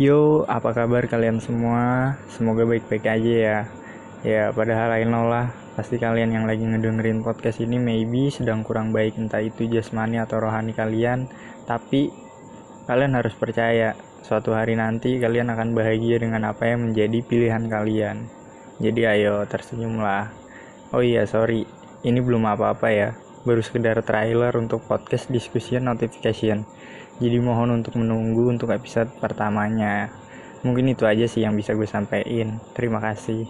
Yo, apa kabar kalian semua? Semoga baik-baik aja ya. Ya, padahal know lah, pasti kalian yang lagi ngedengerin podcast ini maybe sedang kurang baik entah itu jasmani atau rohani kalian, tapi kalian harus percaya, suatu hari nanti kalian akan bahagia dengan apa yang menjadi pilihan kalian. Jadi ayo tersenyumlah. Oh iya, sorry, ini belum apa-apa ya. Baru sekedar trailer untuk podcast discussion notification. Jadi mohon untuk menunggu untuk episode pertamanya. Mungkin itu aja sih yang bisa gue sampaikan. Terima kasih.